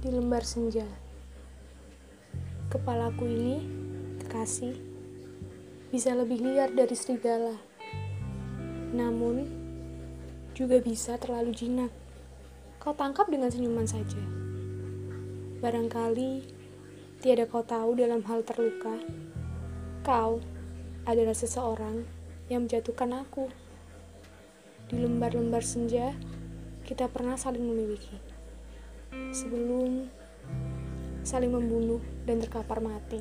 di lembar senja. Kepalaku ini, kekasih, bisa lebih liar dari serigala. Namun, juga bisa terlalu jinak. Kau tangkap dengan senyuman saja. Barangkali tiada kau tahu dalam hal terluka. Kau adalah seseorang yang menjatuhkan aku. Di lembar-lembar senja, kita pernah saling memiliki. Sebelum saling membunuh dan terkapar mati.